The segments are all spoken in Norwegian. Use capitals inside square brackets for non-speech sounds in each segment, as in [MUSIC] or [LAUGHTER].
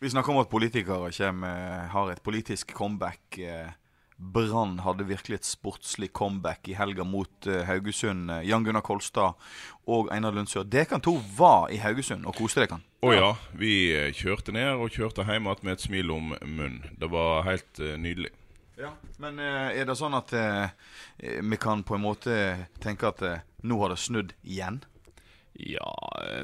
Vi snakker om at politikere kommer, har et politisk comeback. eh, Brann hadde virkelig et sportslig comeback i helga mot eh, Haugesund. Eh, Jan Gunnar Kolstad og Einar Lundsør. Dere to var i Haugesund og koste dere. Å ja. Vi eh, kjørte ned og kjørte hjem igjen med et smil om munnen. Det var helt eh, nydelig. Ja. Men eh, er det sånn at eh, vi kan på en måte tenke at eh, nå har det snudd igjen? Ja,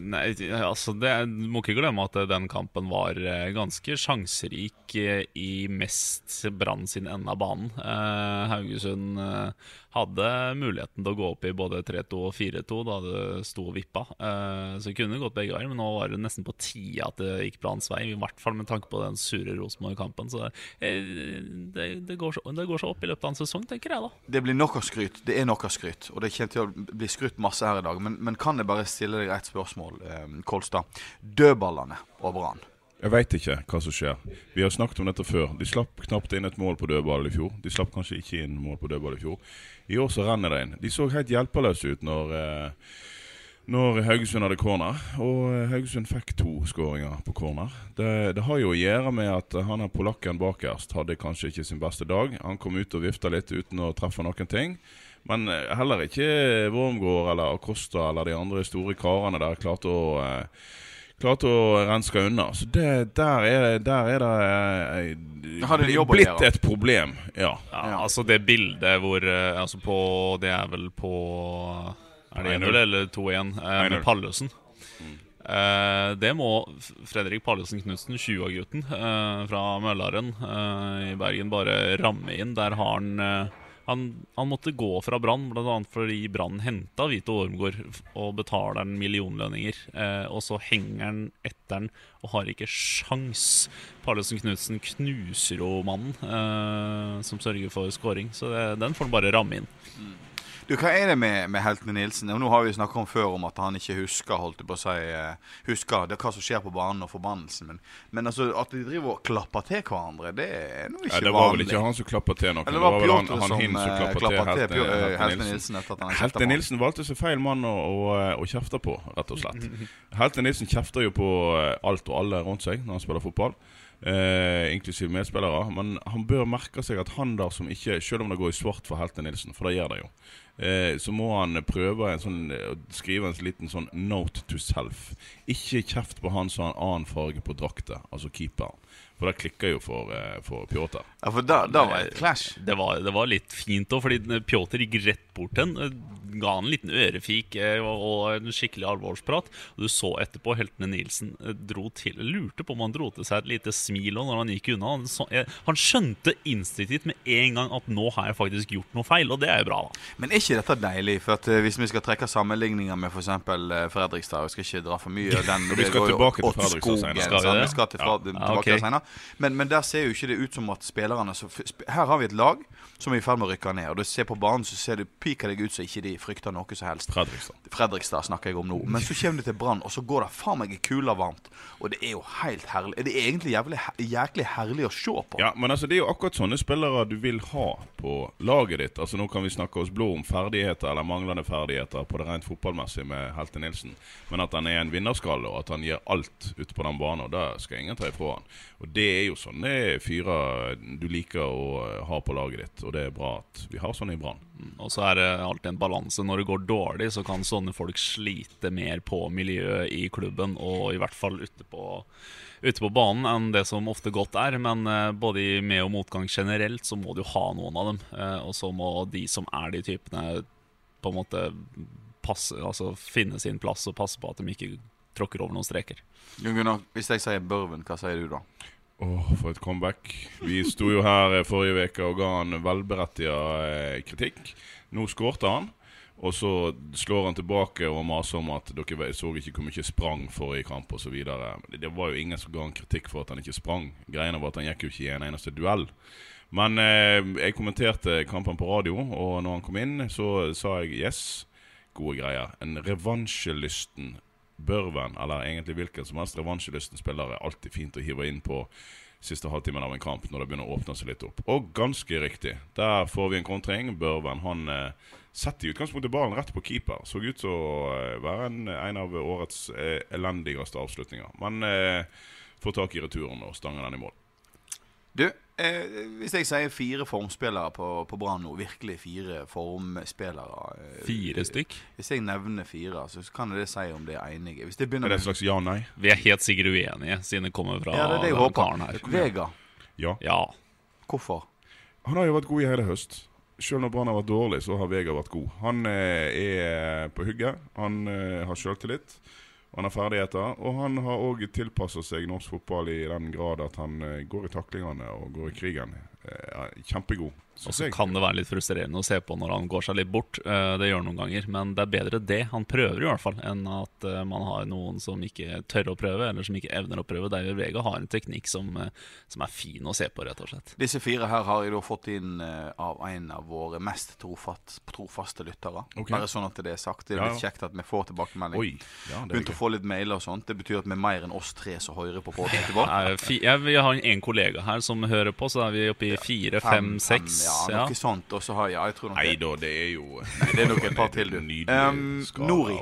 nei, altså det, Du må ikke glemme at den kampen var eh, ganske sjanserik eh, i mest Brann sin ende av banen. Eh, Haugesund eh, hadde muligheten til å gå opp i både 3-2 og 4-2 da det sto og vippa. Eh, så det kunne gått begge veier, men nå var det nesten på tide at det gikk Branns vei. I hvert fall med tanke på den sure Rosenborg-kampen. Så eh, det, det, går så, det går så opp i løpet av en sesong, tenker jeg da. Det blir nok av skryt. Det er nok av skryt. Og det kommer til å bli skrytt masse her i dag. Men, men kan jeg bare stille deg ett spørsmål, eh, Kolstad? Dødballene over Brann. Jeg veit ikke hva som skjer. Vi har snakket om dette før. De slapp knapt inn et mål på dødball i fjor. De slapp kanskje ikke inn mål på dødball i fjor. I år så renner det inn. De så helt hjelpeløse ut når, eh, når Haugesund hadde corner. Og eh, Haugesund fikk to skåringer på corner. Det, det har jo å gjøre med at han her polakken bakerst hadde kanskje ikke sin beste dag. Han kom ut og vifta litt uten å treffe noen ting. Men eh, heller ikke Wormgård eller Acosta eller de andre store karene der klarte å eh, Klarte å renske unna. Så det, der, er, der er det eh, Har det blitt gjøre? et problem. Ja. Ja, altså det bildet hvor eh, Altså på Det er vel på Er det 1-0 1-0 eller 2-1 eh, 1-0. med Pallesen? Eh, det må Fredrik Pallesen Knutsen, 20-årgutten eh, fra Møllaren eh, i Bergen, bare ramme inn. Der har han han, han måtte gå fra Brann, bl.a. fordi Brann henta Vito Ormgård og betaler han millionlønninger. Eh, og så henger han etter han og har ikke sjans. Pallesen Knutsen knuser jo mannen eh, som sørger for scoring, så det, den får han bare ramme inn. Du, Hva er det med, med heltene Nilsen? Og Nå har vi snakka om før om at han ikke husker holdt på å si, eh, husker det hva som skjer på banen og forbannelsen. Men, men altså, at de driver og klapper til hverandre, det er nå ikke Ja, det var vel ikke han som klappa til noen. Eller det var vel han, Pjotr han som, Hind som eh, klappa til Helte, eh, Helte Helte Nilsen. Nilsen han Helte. Nilsen valgte seg feil mann å, å, å kjefte på, rett og slett. [LAUGHS] Helte Nilsen kjefter jo på eh, alt og alle rundt seg når han spiller fotball. Eh, inklusiv medspillere. Men han bør merke seg at han der som ikke Selv om det går i svart for Helte Nilsen, for det gjør det jo, eh, så må han prøve en sånn, eh, å skrive en liten sånn note to self. Ikke kjeft på han som har en annen farge på drakta, altså keeperen. For det klikker jo for, eh, for Pjotr. Ja, for da, da var det et clash. Det var, det var litt fint òg, fordi Pjotr gikk rett bort til eh, Ga han en liten ørefik eh, og, og en skikkelig alvorsprat. Og du så etterpå heltene Nilsen eh, dro til Lurte på om han dro til seg et lite smil når han gikk unna. Han, så, eh, han skjønte instinktivt med en gang at nå har jeg faktisk gjort noe feil, og det er jo bra, da. Men er ikke dette deilig? For at Hvis vi skal trekke sammenligninger med f.eks. Fredrikstad og skal ikke dra for mye [LAUGHS] den. Vi skal tilbake til Fredrikstad senere. Skal til, fra, Ja. tilbake Ja, ok. senere. Men, men der ser jo ikke det ut som at spillerne så, Her har vi et lag som er i ferd med å rykke ned. Og du ser på banen, så ser du piker deg ut som ikke de frykter noe som helst. Fredrikstad. Fredrikstad snakker jeg om nå. Men så kommer de til Brann, og så går det faen meg i kula varmt. Og det er jo helt herlig. Det er egentlig jævlig, jæklig herlig å se på. Ja, men altså det er jo akkurat sånne spillere du vil ha på laget ditt. Altså Nå kan vi snakke oss blå om ferdigheter eller manglende ferdigheter på det rent fotballmessige med Helte Nilsen, men at han er en vinnerskalle og at han gir alt ute på den banen, og det skal ingen ta ifra han. Og det er jo sånne fyrer du liker å ha på laget ditt, og det er bra at vi har sånne i Brann. Og så er det alltid en balanse. Når det går dårlig, så kan sånne folk slite mer på miljøet i klubben, og i hvert fall ute på, ute på banen, enn det som ofte godt er. Men eh, både i med- og motgang generelt, så må du ha noen av dem. Eh, og så må de som er de typene, på en måte passe, altså finne sin plass og passe på at de ikke tråkker over noen streker. Jon Gunnar, hvis jeg sier Børven, hva sier du da? Åh, for et comeback. Vi sto jo her forrige uke og ga han velberettiga eh, kritikk. Nå skårte han. Og så slår han tilbake og maser om at dere så ikke hvor mye sprang forrige kamp osv. Det var jo ingen som ga han kritikk for at han ikke sprang. Greiene var at han gikk jo ikke i en eneste duell. Men eh, jeg kommenterte kampen på radio, og når han kom inn, så sa jeg yes, gode greier. En revansjelysten Børven, eller egentlig hvilken som helst revansjelysten spiller, er alltid fint å hive inn på siste halvtimen av en kamp når det begynner å åpne seg litt opp. Og ganske riktig. Der får vi en kontring. Børven han eh, setter i utgangspunktet ballen rett på keeper. Så ut til å eh, være en, en av årets eh, elendigste avslutninger. Men eh, får tak i returen og stanger den i mål. Du, eh, hvis jeg sier fire formspillere på, på Brann nå, virkelig fire formspillere eh, Fire stykk? Hvis jeg nevner fire, så kan jeg det si om det er enige. Hvis det Er det et slags ja-nei? Vi er helt sikkert uenige, siden det kommer fra Ja, det er det jeg håper. karen her. Vega, Ja. Ja. hvorfor? Han har jo vært god i hele høst. Selv når Brann har vært dårlig, så har Vega vært god. Han eh, er på hugget. Han eh, har sjøltillit. Han har ferdigheter. Og han har òg tilpassa seg norsk fotball i den grad at han eh, går i taklingene og går i krigen. Eh, kjempegod. Og så kan det være litt frustrerende å se på når han går seg litt bort. Eh, Det gjør han noen ganger, men det er bedre det han prøver, i hvert fall, enn at eh, man har noen som ikke tør å prøve, eller som ikke evner å prøve. David Vega har en teknikk som, eh, som er fin å se på, rett og slett. Disse fire her har jeg da fått inn av en av våre mest trofast, trofaste lyttere. Okay. Bare sånn at det er sagt. Det er litt kjekt at vi får tilbakemelding. Oi. Ja, det er Begynt å få litt mailer og sånt. Det betyr at vi er mer enn oss tre som hører på podkasten vår. Jeg, har en kollega her som hører på, så er vi oppe i fire, fem, seks. Ja, Ja. noe sånt. Og så har ja, jeg tror nok Nei da, det er jo [LAUGHS] det er nok et par til, du. Um, Nori.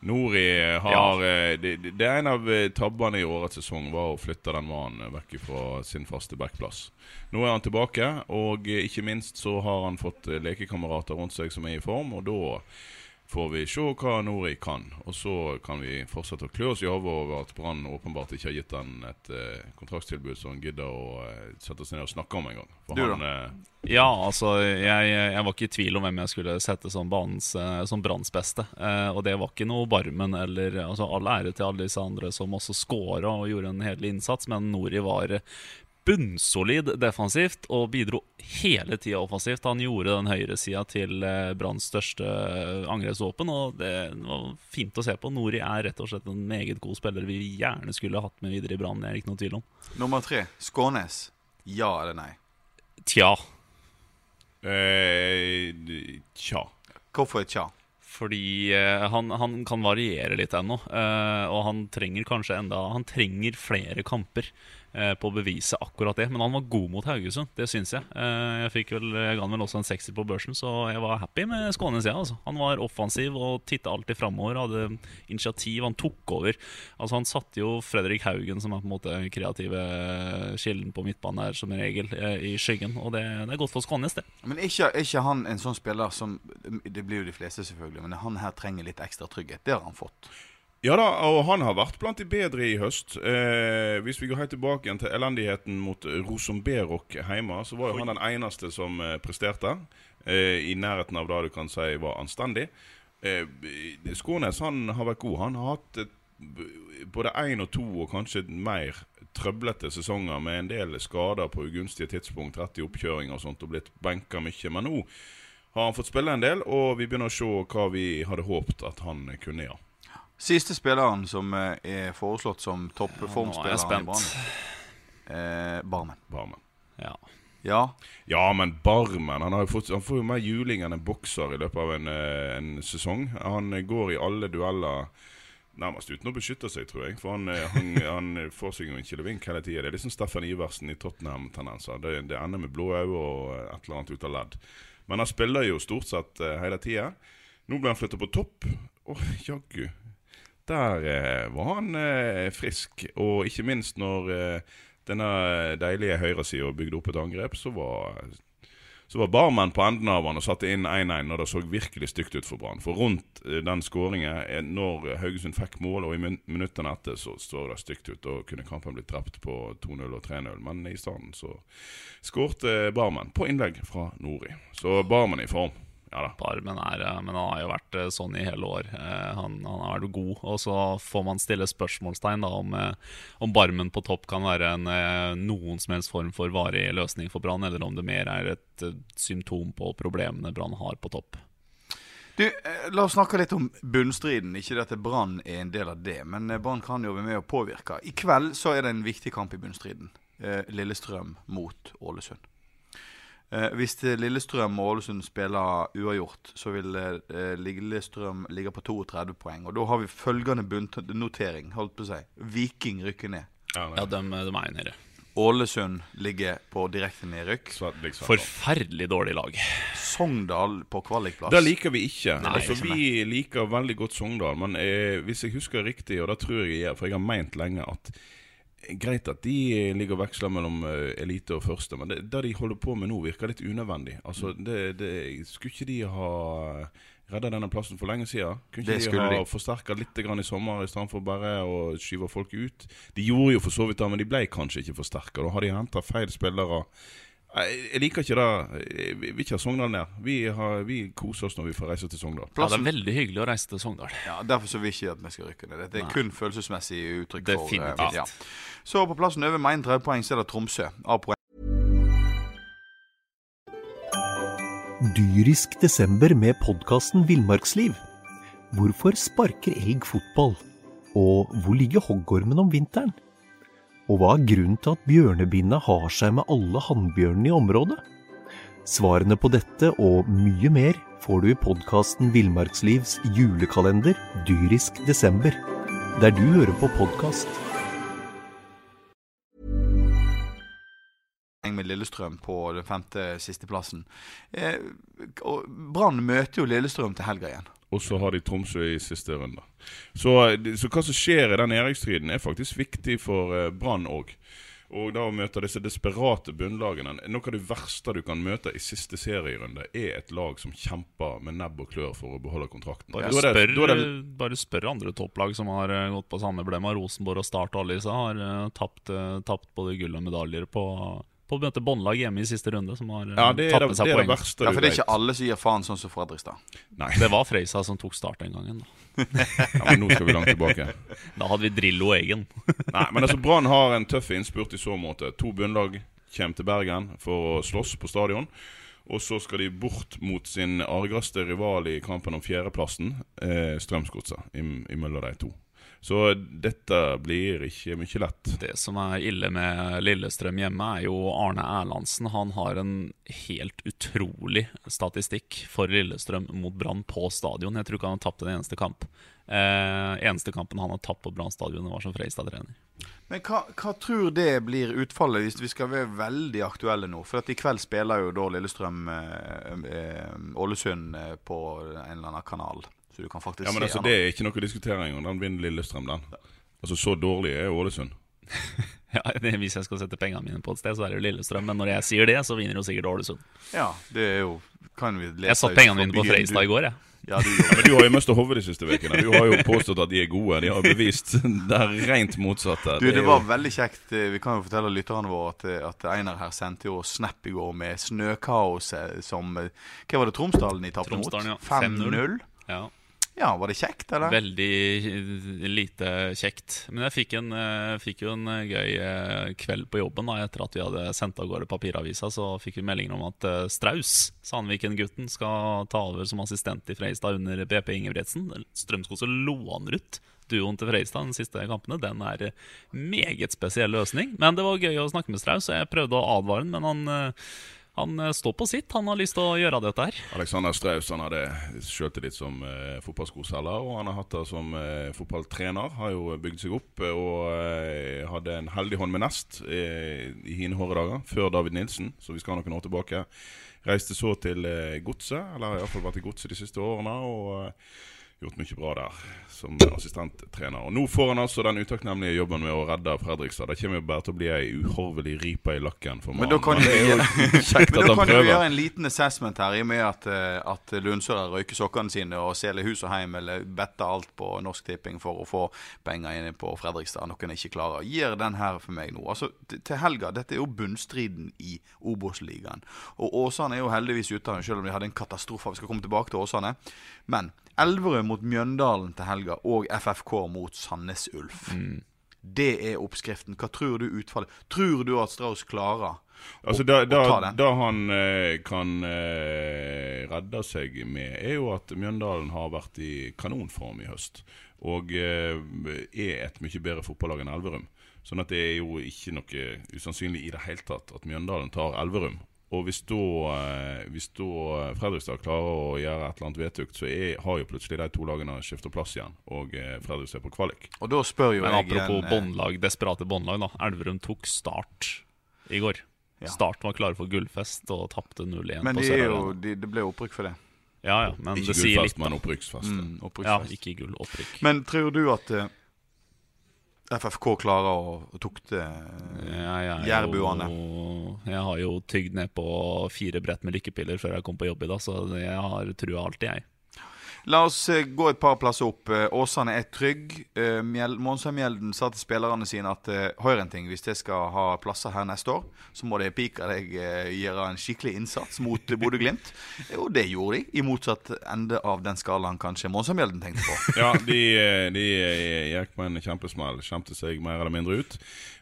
Nori har ja. det, det det er en av eh, tabbene i årets sesong var å flytte den mannen vekk fra sin faste backplass. Nå er han tilbake, og eh, ikke minst så har han fått eh, lekekamerater rundt seg som er i form, og da får vi se hva Nori kan. Og så kan vi fortsette å klø oss i hodet over at Brann åpenbart ikke har gitt han et eh, kontraktstilbud som han gidder å eh, sette seg ned og snakke om en gang. For Du han, eh, Ja, altså, jeg, jeg var ikke i tvil om hvem jeg skulle sette som banens eh, Som Branns beste. Eh, og det var ikke noe Barmen eller altså, All ære til alle disse andre som også scora og gjorde en hederlig innsats, men Nori var bunnsolid defensivt og bidro hele tida offensivt. Han gjorde den høyresida til eh, Branns største eh, angrepsvåpen, og det var fint å se på. Nori er rett og slett en meget god spiller vi gjerne skulle hatt med videre i Brann. Det er ikke noe tvil om. Nummer tre. Skånes. Ja eller nei? Tja. eh, Tja. Hvorfor tja? Fordi eh, han, han kan variere litt ennå. eh, og han trenger kanskje enda Han trenger flere kamper på å bevise akkurat det. Men han var god mot Haugesund, det syns jeg. Eh, jeg fikk vel, jeg ga han vel også en sekser på børsen, så jeg var happy med Skånes. Ja, altså. Han var offensiv og titta alltid framover. Hadde initiativ. Han tok over. Altså Han satte jo Fredrik Haugen, som er på en måte kreative kilden på midtbanen her, som regel, eh, i skyggen. Og det, det er godt for Skånes, det. Men er ikke, ikke han en sånn spiller som Det blir jo de fleste, selvfølgelig. Men han her trenger litt ekstra trygghet. Det har han fått. Ja da, og han har vært blant de bedre i høst. Eh, hvis vi går helt tilbake igjen til elendigheten mot Rosenberok hjemme, så var jo han den eneste som eh, presterte. Eh, I nærheten av det du kan si var anstendig. Eh, Skånes han har vært god. Han har hatt et, både én og to, og kanskje mer trøblete sesonger med en del skader på ugunstige tidspunkt, rett i oppkjøring og sånt, og blitt benka mye. Men nå har han fått spille en del, og vi begynner å se hva vi hadde håpet at han kunne gjøre. Siste spilleren som eh, er foreslått som er toppformspiller. Brann. Eh, Barmen. Barmen. Ja. Ja. Ja, men Barmen han, har fått, han får jo mer juling enn en bokser i løpet av en, eh, en sesong. Han går i alle dueller nærmest uten å beskytte seg, tror jeg. For han, eh, han, [LAUGHS] han får seg jo en kilevink hele tida. Det er liksom Steffen Iversen i Tottenham-tendenser. Det, det ender med blå øyne og et eller annet ut av ledd. Men han spiller jo stort sett hele tida. Nå ble han flytta på topp. Å, jaggu. Der eh, var han eh, frisk. Og ikke minst når eh, denne deilige høyresida bygde opp et angrep, så var så var barmenn på enden av han og satte inn 1-1 når det så virkelig stygt ut for Brann. For rundt den skåringen, når Haugesund fikk mål, og i min minuttene etter, så står det stygt ut. Da kunne kampen blitt drept på 2-0 og 3-0. Men i stedet så skårte Barmen på innlegg fra Nori. Så Barmen i form. Ja da. Barmen er, eh, men han har jo vært eh, sånn i hele år. Eh, Han, han har vært god. Og så får man stille spørsmålstegn da om, om Barmen på topp kan være en, noen som helst form for varig løsning for Brann, eller om det mer er et symptom på problemene Brann har på topp. Du, La oss snakke litt om bunnstriden. Ikke det at Brann er en del av det, men Brann kan jo være med å påvirke. I kveld så er det en viktig kamp i bunnstriden. Lillestrøm mot Ålesund. Eh, hvis Lillestrøm og Ålesund spiller uavgjort, så vil eh, Lillestrøm ligge på 32 poeng. Og da har vi følgende bunnnotering, holdt på å si. Viking rykker ned. Ja. Ja, de, de er jo nede. Ålesund ligger på direkte nedrykk. Forferdelig dårlig lag. Sogndal på kvalikplass. Det liker vi ikke. Nei, altså, ikke vi liker veldig godt Sogndal, men eh, hvis jeg husker riktig, og det tror jeg jeg gjør, for jeg har meint lenge at Greit at de ligger og veksler mellom eh, elite og første, men det, det de holder på med nå, virker litt unødvendig. Altså, det, det, Skulle ikke de ha redda denne plassen for lenge siden? Kunne ikke de ha de. forsterka litt grann i sommer istedenfor bare å skyve folk ut? De gjorde jo for så vidt det, men de ble kanskje ikke forsterka. Da har de henta feil spillere. Jeg liker ikke det. Vi vi vil ikke ha Sogndal ned. Vi, har, vi koser oss når vi får reise til Sogndal. Ja, det er veldig hyggelig å reise til Sogndal. Ja, Derfor så vil ikke at vi skal rykke ned. Det er Nei. kun følelsesmessig uttrykk. for, eh, Definitivt. ja. Så på plassen over med 31 poeng så er det Tromsø. A-poeng. Dyrisk desember med podkasten Villmarksliv. Hvorfor sparker elg fotball? Og hvor ligger hoggormen om vinteren? Og hva er grunnen til at bjørnebinna har seg med alle hannbjørnene i området? Svarene på dette og mye mer får du i podkasten Villmarkslivs julekalender Dyrisk desember, der du hører på podkast. med Lillestrøm på den femte sisteplassen. plassen. Brann møter jo Lillestrøm til helga igjen. Og så har de Tromsø i siste runde. Så, så hva som skjer i den nedrykkstriden, er faktisk viktig for eh, Brann òg. Og da å møte disse desperate bunnlagene Noe av det verste du kan møte i siste serierunde, er et lag som kjemper med nebb og klør for å beholde kontrakten. Da det- spør, er det- bare spør andre topplag som har eh, gått på samme blema. Rosenborg og Start og alle disse har eh, tapt, eh, tapt både gull og medaljer på, på å møte båndlag hjemme i siste runde, som har eh, Ja, det er tatt med seg det, er det verste Ja, for det er ikke alle som gir faen sånn som Fredrikstad. Nei, Det var Freisa som tok Start den gangen. Da, [LAUGHS] ja, men nå skal vi langt tilbake. [LAUGHS] da hadde vi Drillo Egen. [LAUGHS] Nei, men altså Brann har en tøff innspurt i så måte. To bunnlag kommer til Bergen for å slåss på stadion. Og så skal de bort mot sin argeste rival i kampen om fjerdeplassen, eh, Strømsgodset, im- imellom de to. Så dette blir ikke mye lett. Det som er ille med Lillestrøm hjemme, er jo Arne Erlandsen. Han har en helt utrolig statistikk for Lillestrøm mot Brann på stadion. Jeg tror ikke han har tapt en eneste kamp. Eh, eneste kampen han har tapt på Brann stadion, var som Freistad-trener. Men hva, hva tror det blir utfallet hvis vi skal være veldig aktuelle nå? For at i kveld spiller jo da Lillestrøm Ålesund eh, Ålesund eh, på en eller annen kanal. Så du kan faktisk Ja, men se altså den. Det er ikke noe å diskutere engang. Den vinner Lillestrøm, den. Altså Så dårlig er Ålesund. [LAUGHS] Ja, Hvis jeg skal sette pengene mine på et sted, så er det jo Lillestrøm. Men når jeg sier det, så vinner jo sikkert Ålesund. Ja, det er jo kan vi lese Jeg satte pengene mine på. Freistad i går, jeg. Ja, du Men du har jo mista hodet de siste ukene. Du har jo påstått at de er gode. De har bevist [LAUGHS] det er rent motsatte. Du, det var veldig kjekt. Vi kan jo fortelle lytterne våre at, at Einar her sendte jo snap i går med snøkaoset som eh, Hva var det Tromsdalen de tapte mot? 5-0. Ja. Ja, var det kjekt, eller? Veldig eh, lite kjekt. Men jeg fikk, en, eh, fikk jo en eh, gøy kveld på jobben da, etter at vi hadde sendt av gårde papiravisa. Så fikk vi meldinger om at Straus, Sandviken-gutten, skal ta over som assistent i Freistad under BP Ingebrigtsen. Strømsgodset låner ut duoen til Freistad de siste kampene. Den er meget spesiell løsning. Men det var gøy å snakke med Straus, og jeg prøvde å advare han, men han han eh, står på sitt. Han har lyst til å gjøre dette her. Alexander Straus han hadde sjøltillit som eh, fotballskoselger, og han har hatt det som eh, fotballtrener. Har jo bygd seg opp eh, og eh, hadde en heldig hånd med nest eh, i hine hårde dager, før David Nilsen, så vi skal ha noen år tilbake. Reiste så til eh, Godset, eller har iallfall vært i Godset de siste årene. og eh, gjort mye bra der som assistenttrener. Og Nå får han altså den utakknemlige jobben med å redde Fredrikstad. Det kommer jo bare til å bli ei uhorvelig ripe i lakken for Men da kan [LAUGHS] Men da kan du gjøre en liten assessment her, i og med at, eh, at Lundsøra røyker sokkene sine og selger hus og heim eller better alt på Norsk Tipping for å få penger inn på Fredrikstad, noe en ikke klarer. Gir den her for meg nå. Altså, til helga, dette er jo bunnstriden i Obos-ligaen. Og Åsane er jo heldigvis ute av den, selv om de hadde en katastrofe. Vi skal komme tilbake til Åsane. Men Elverum mot Mjøndalen til helga, og FFK mot Sandnes Ulf. Det er oppskriften. Hva tror du utfallet Tror du at Strauss klarer Altså, å, da, å ta da, den? da han eh, kan eh, redde seg med, er jo at Mjøndalen har vært i kanonform i høst. Og eh, er et mye bedre fotballag enn Elverum. Sånn at det er jo ikke noe usannsynlig i det hele tatt at Mjøndalen tar Elverum. Og hvis da, eh, hvis da Fredrikstad klarer å gjøre et eller annet vedtukt, så er, har jo plutselig de to lagene skifta plass igjen, og eh, Fredrikstad er på kvalik. Og da spør jo Men jeg apropos igjen, eh, båndlag, desperate båndlag, da. Elverum tok Start i går. Ja. Start var klare for gullfest og tapte 0-1 Men på de jo, de, det ble opprykk for det. Ja, ja, men Ikke det sier gullfest, litt, men da. opprykksfest. Mm, Ja, ikke gull, opprykk. Men tror du at eh, FFK klarer å, tukte jeg, er jærbuene? jeg har jo tygd ned på fire brett med lykkepiller før jeg kom på jobb i dag, så jeg har trua alltid, jeg. La oss eh, gå et par plasser opp. Eh, Åsane er trygg. Uh, Mjelde sa til spillerne sine at hør en ting, hvis jeg skal ha plasser her neste år, så må det pika deg eh, gjøre en skikkelig innsats mot Bodø-Glimt. [LAUGHS] Og det gjorde de, i motsatt ende av den skalaen kanskje Monsamjelden tenkte på. [LAUGHS] Ja, de, eh, de eh, gikk på en kjempesmell. Skjemte seg mer eller mindre ut.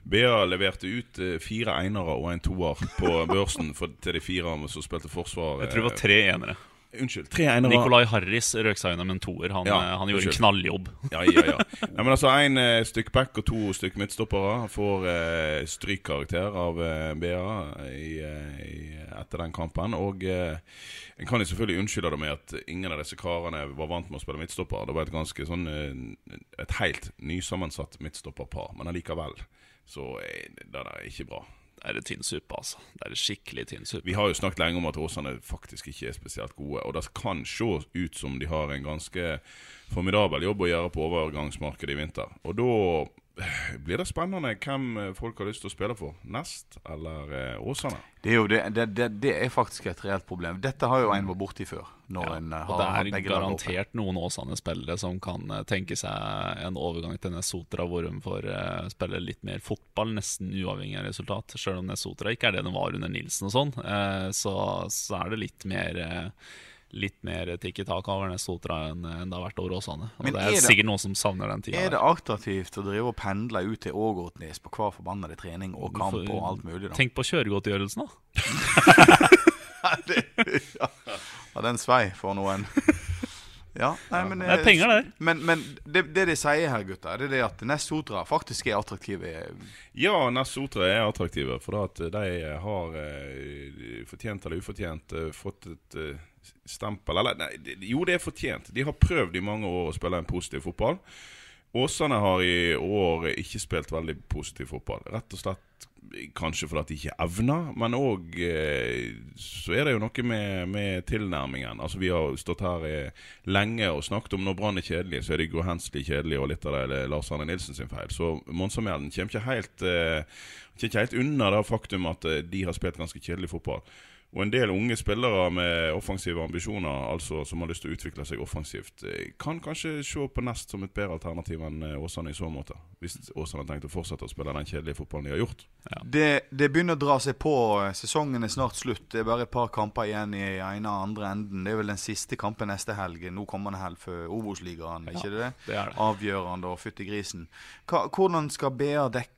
BA leverte ut eh, fire einere og en toer på børsen for, til de fire som spilte forsvar. Jeg tror det var tre enere. Unnskyld. Tre enere. Nikolai Harris røk seg med en toer. Han, Ja, eh, han gjorde unnskyld. en knalljobb. Ja, ja, ja. ja men altså Én eh, stykk back og to stykk midtstoppere får eh, strykkarakter av eh, BA i, i, etter den kampen. Og en kan jo selvfølgelig unnskylde det med at ingen av disse karene var vant med å spille midtstopper. Det var et ganske sånn Et helt nysammensatt midtstopperpar. Men allikevel så er det er ikke bra. Det er tynn suppe, altså. Det er skikkelig tynn suppe. Vi har jo snakket lenge om at Åsane faktisk ikke er spesielt gode. Og det kan se ut som de har en ganske formidabel jobb å gjøre på overgangsmarkedet i vinter. Og da blir det spennende hvem eh, folk har lyst til å spille for. Nest eller eh, Åsane? Det er jo det, det, det, det er faktisk et reelt problem. Dette har jo en vært borti før. Når en har Og det er hatt garantert oppe. noen Åsane-spillere som kan eh, tenke seg en overgang til Nesotra, hvor de får eh, spille litt mer fotball, nesten uavhengig av resultat. Selv om Nesotra ikke er det de var under Nilsen og sånn, eh, så, så er det litt mer eh, Litt mer tikki-tak over Nesotra enn enn det har vært over Åsane. Og det er er det- sikkert noen som savner den tida. Er det attraktivt å drive og pendle ut til Ågotnes på hver forbannede trening og kamp får- og alt mulig? da? Tenk på kjøregodtgjørelsen, da. [LAUGHS] ja, ja, den svei for noen. Ja, nei, men Det er penger der. Men, men det, det de sier her, gutter, det er det at Nest Sotra faktisk er attraktive. Ja, Nest Sotra er attraktive. For at de har, eh, fortjent eller ufortjent, eh, fått et eh, stempel Eller nei, jo, det er fortjent. De har prøvd i mange år å spille en positiv fotball. Åsane har i år ikke spilt veldig positiv fotball. Rett og slett kanskje fordi de ikke evner, men òg eh, så er det jo noe med, med tilnærmingen. Altså Vi har stått her eh, lenge og snakket om når Brann er kjedelig, så er det Gro Hensli kjedelig, og litt av det er Lars Arne Nilsen sin feil. Så Monsamjelden kommer ikke helt eh, kommer ikke helt unna det faktum at de har spilt ganske kjedelig fotball. Og en del unge spillere med offensive ambisjoner, altså som har lyst til å utvikle seg offensivt, eh, kan kanskje se på Nest som et bedre alternativ enn eh, Åsane i så måte. Hvis Åsane har tenkt å fortsette å spille den kjedelige fotballen de har gjort. Det, det begynner å dra seg på. Sesongen er snart slutt. Det er bare et par kamper igjen i ene og andre enden. Det er vel den siste kampen neste helg. Nå kommende helg for Obos-ligaen, ikke det? det er det. Avgjørende og fytti grisen. Hva, hvordan skal BA dekke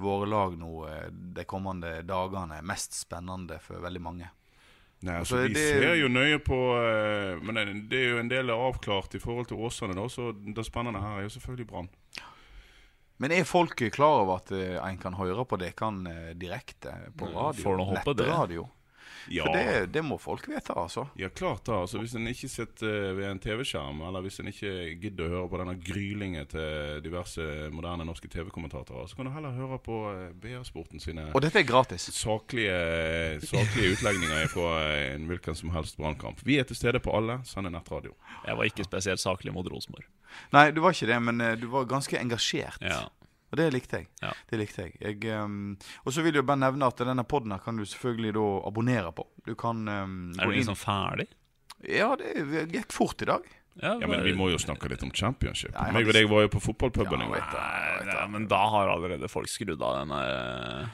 våre lag nå eh, de kommende dagene? Mest spennende for veldig mange. Nei, Altså, altså, Vi det- ser jo nøye på eh, Men det, er jo en del avklart i forhold til Åsane, da, så det spennende her er jo selvfølgelig Brann. Men er folk klar over at eh, en kan høre på dere eh, direkte på radio? får nå håpe det. Ja. For det, det må folk vite, altså. Ja, klart da. Altså, hvis en ikke sitter eh, ved en TV-skjerm, eller hvis en ikke gidder å høre på denne grylingen til diverse moderne norske TV-kommentatorer, så kan du heller høre på eh, BA-sporten sine Og dette er gratis. saklige, saklige utlegninger fra en hvilken som helst brannkamp. Vi er til stede på alle, sender nettradio. Jeg var ikke spesielt saklig mot Rosenborg. Nei, du var ikke det, men eh, du var ganske engasjert. Ja. Og det likte jeg. Ja. Det likte jeg. jeg um, og så vil jeg bare nevne at denne podden her kan du selvfølgelig da abonnere på. Du kan um, Er du liksom ferdig? Ja, det gikk fort i dag. Ja, Men vi må jo snakke litt om championship. Nei, jeg Meg og deg var jo på fotballpuben Ja, i går. men da har allerede folk skrudd av denne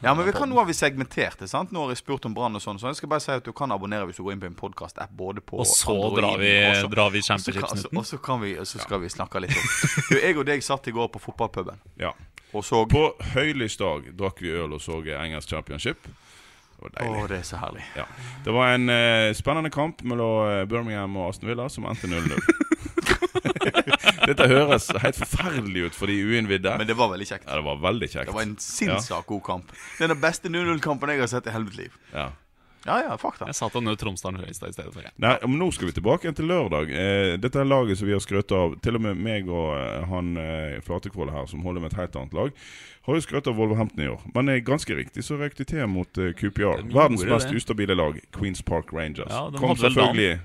Ja, men vi kan, Nå har vi segmentert det. sant? Nå har jeg spurt om Brann og sånn. Så jeg skal bare si at du kan abonnere hvis du går inn på en podkast-app. både på Og så Android drar vi, og så- drar vi og så kan- championship-snutten. Og så, kan vi, og så skal vi snakke litt om Du, Jeg og deg satt i går på fotballpuben Ja. Og så På høylys dag drakk vi øl og så engelsk championship. Det var Å, deilig. det er så herlig. Ja. Det var en eh, spennende kamp mellom eh, Birmingham og Aston Villa som endte 0-0. [LAUGHS] Dette høres helt forferdelig ut for de uinnvidde. Men det var veldig kjekt. Ja, det var veldig kjekt. Det var en sinnssykt god kamp. Det er den beste 0-0-kampen jeg har sett i hele mitt liv. Ja. Ja, ja, fakta. Jeg satt og nøt Tromsdalen Høyestad i stedet for. jeg. Nei, men nå skal vi tilbake igjen til lørdag. Eh, dette er laget som vi har skrøt av. Til og med meg og eh, han eh, Flatekvold her, som holder med et helt annet lag, har jo skrøt av Wolverhampton i år. Men eh, ganske riktig så røk de til mot eh, QPR. Verdens mest det. ustabile lag, Queens Park Rangers. Ja, Kom selvfølgelig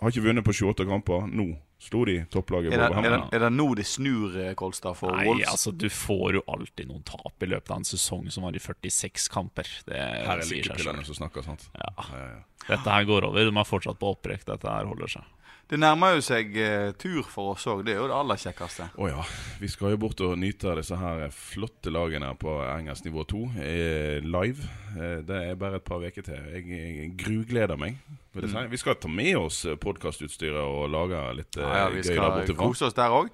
Har ikke vunnet på 28 kamper. Nå slo de topplaget Er det, er, det, er det nå de snur, eh, Kolstad, for Nei, Wolves? altså Du får jo alltid noen tap i løpet av en sesong som var i 46 kamper. Det Her er lykkepillene som snakker, sant? Ja. Ja, ja, ja. Dette her går over. De er fortsatt på opprekk. Dette her holder seg. Det nærmer jo seg eh, tur for oss òg. Det er jo det aller kjekkeste. Å ja. Vi skal jo bort og nyte av disse her flotte lagene på engelsk nivå 2 eh, live. Eh, det er bare et par uker til. Jeg, jeg grugleder meg. Vil jeg Mm. si. Vi skal ta med oss podkastutstyret og lage litt eh, Ja, ja, vi gøy der skal Vi skal kose oss der òg.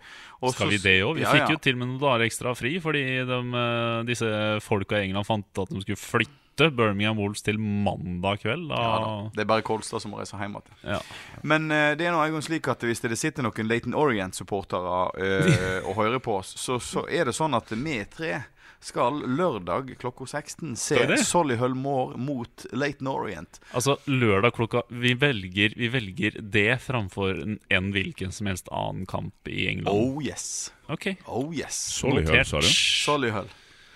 Skal vi det òg? Vi fikk jo til og med noen dager ekstra fri fordi de, eh, disse folka i England fant at de skulle flytte Birmingham Wolves til mandag kveld. Da, ja, da. Det er bare Kolstad som må reise hjem igjen. Ja. Men uh, det er noe gang slik at hvis det sitter noen Leighton Orient-supportere uh, og hører på oss, så, så er det sånn at vi tre skal lørdag klokka 16 se? Solihull Moor mot Leighton Orient. Altså, lørdag klokka Vi velger, vi velger det framfor en, en hvilken som helst annen kamp i England. Oh yes. Ok, Oh yes. Solihull, sa du? Solihull.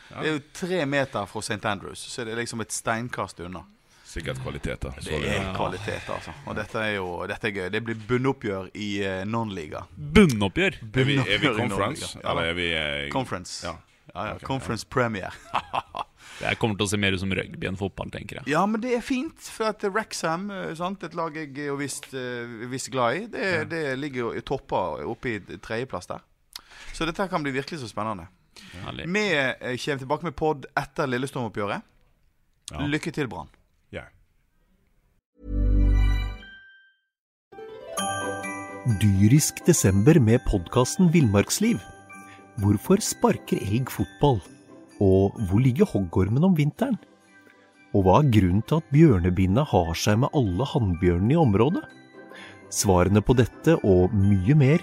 Det er jo tre meter fra St. Andrews, så det er liksom et steinkast unna. Sikkert kvaliteter. Det er kvalitet, altså. Og dette er jo dette er gøy. Det blir bunnoppgjør i uh, non-liga. Bunnoppgjør! Er vi, er vi conference? Ja, Eller er vi eh, Conference. Ja. Ja, ja. Conference Premier. [LAUGHS] Det kommer til å se mer ut som rugby enn fotball, tenker jeg. ja, men det er fint, for at Wrexham, eh, et lag jeg er jo visst, eh, visst glad i, det, det ligger jo i toppa oppe i tredjeplass der. Så dette kan bli virkelig så spennende. Vi eh, kommer tilbake med pod etter Lillestrøm-oppgjøret. Ja. Lykke til, Brann. Ja. Dyrisk desember med podkasten Villmarksliv. Hvorfor sparker elg fotball? Og hvor ligger hoggormen om vinteren? Og hva er grunnen til at bjørnebinna har seg med alle hannbjørnene i området? Svarene på dette og mye mer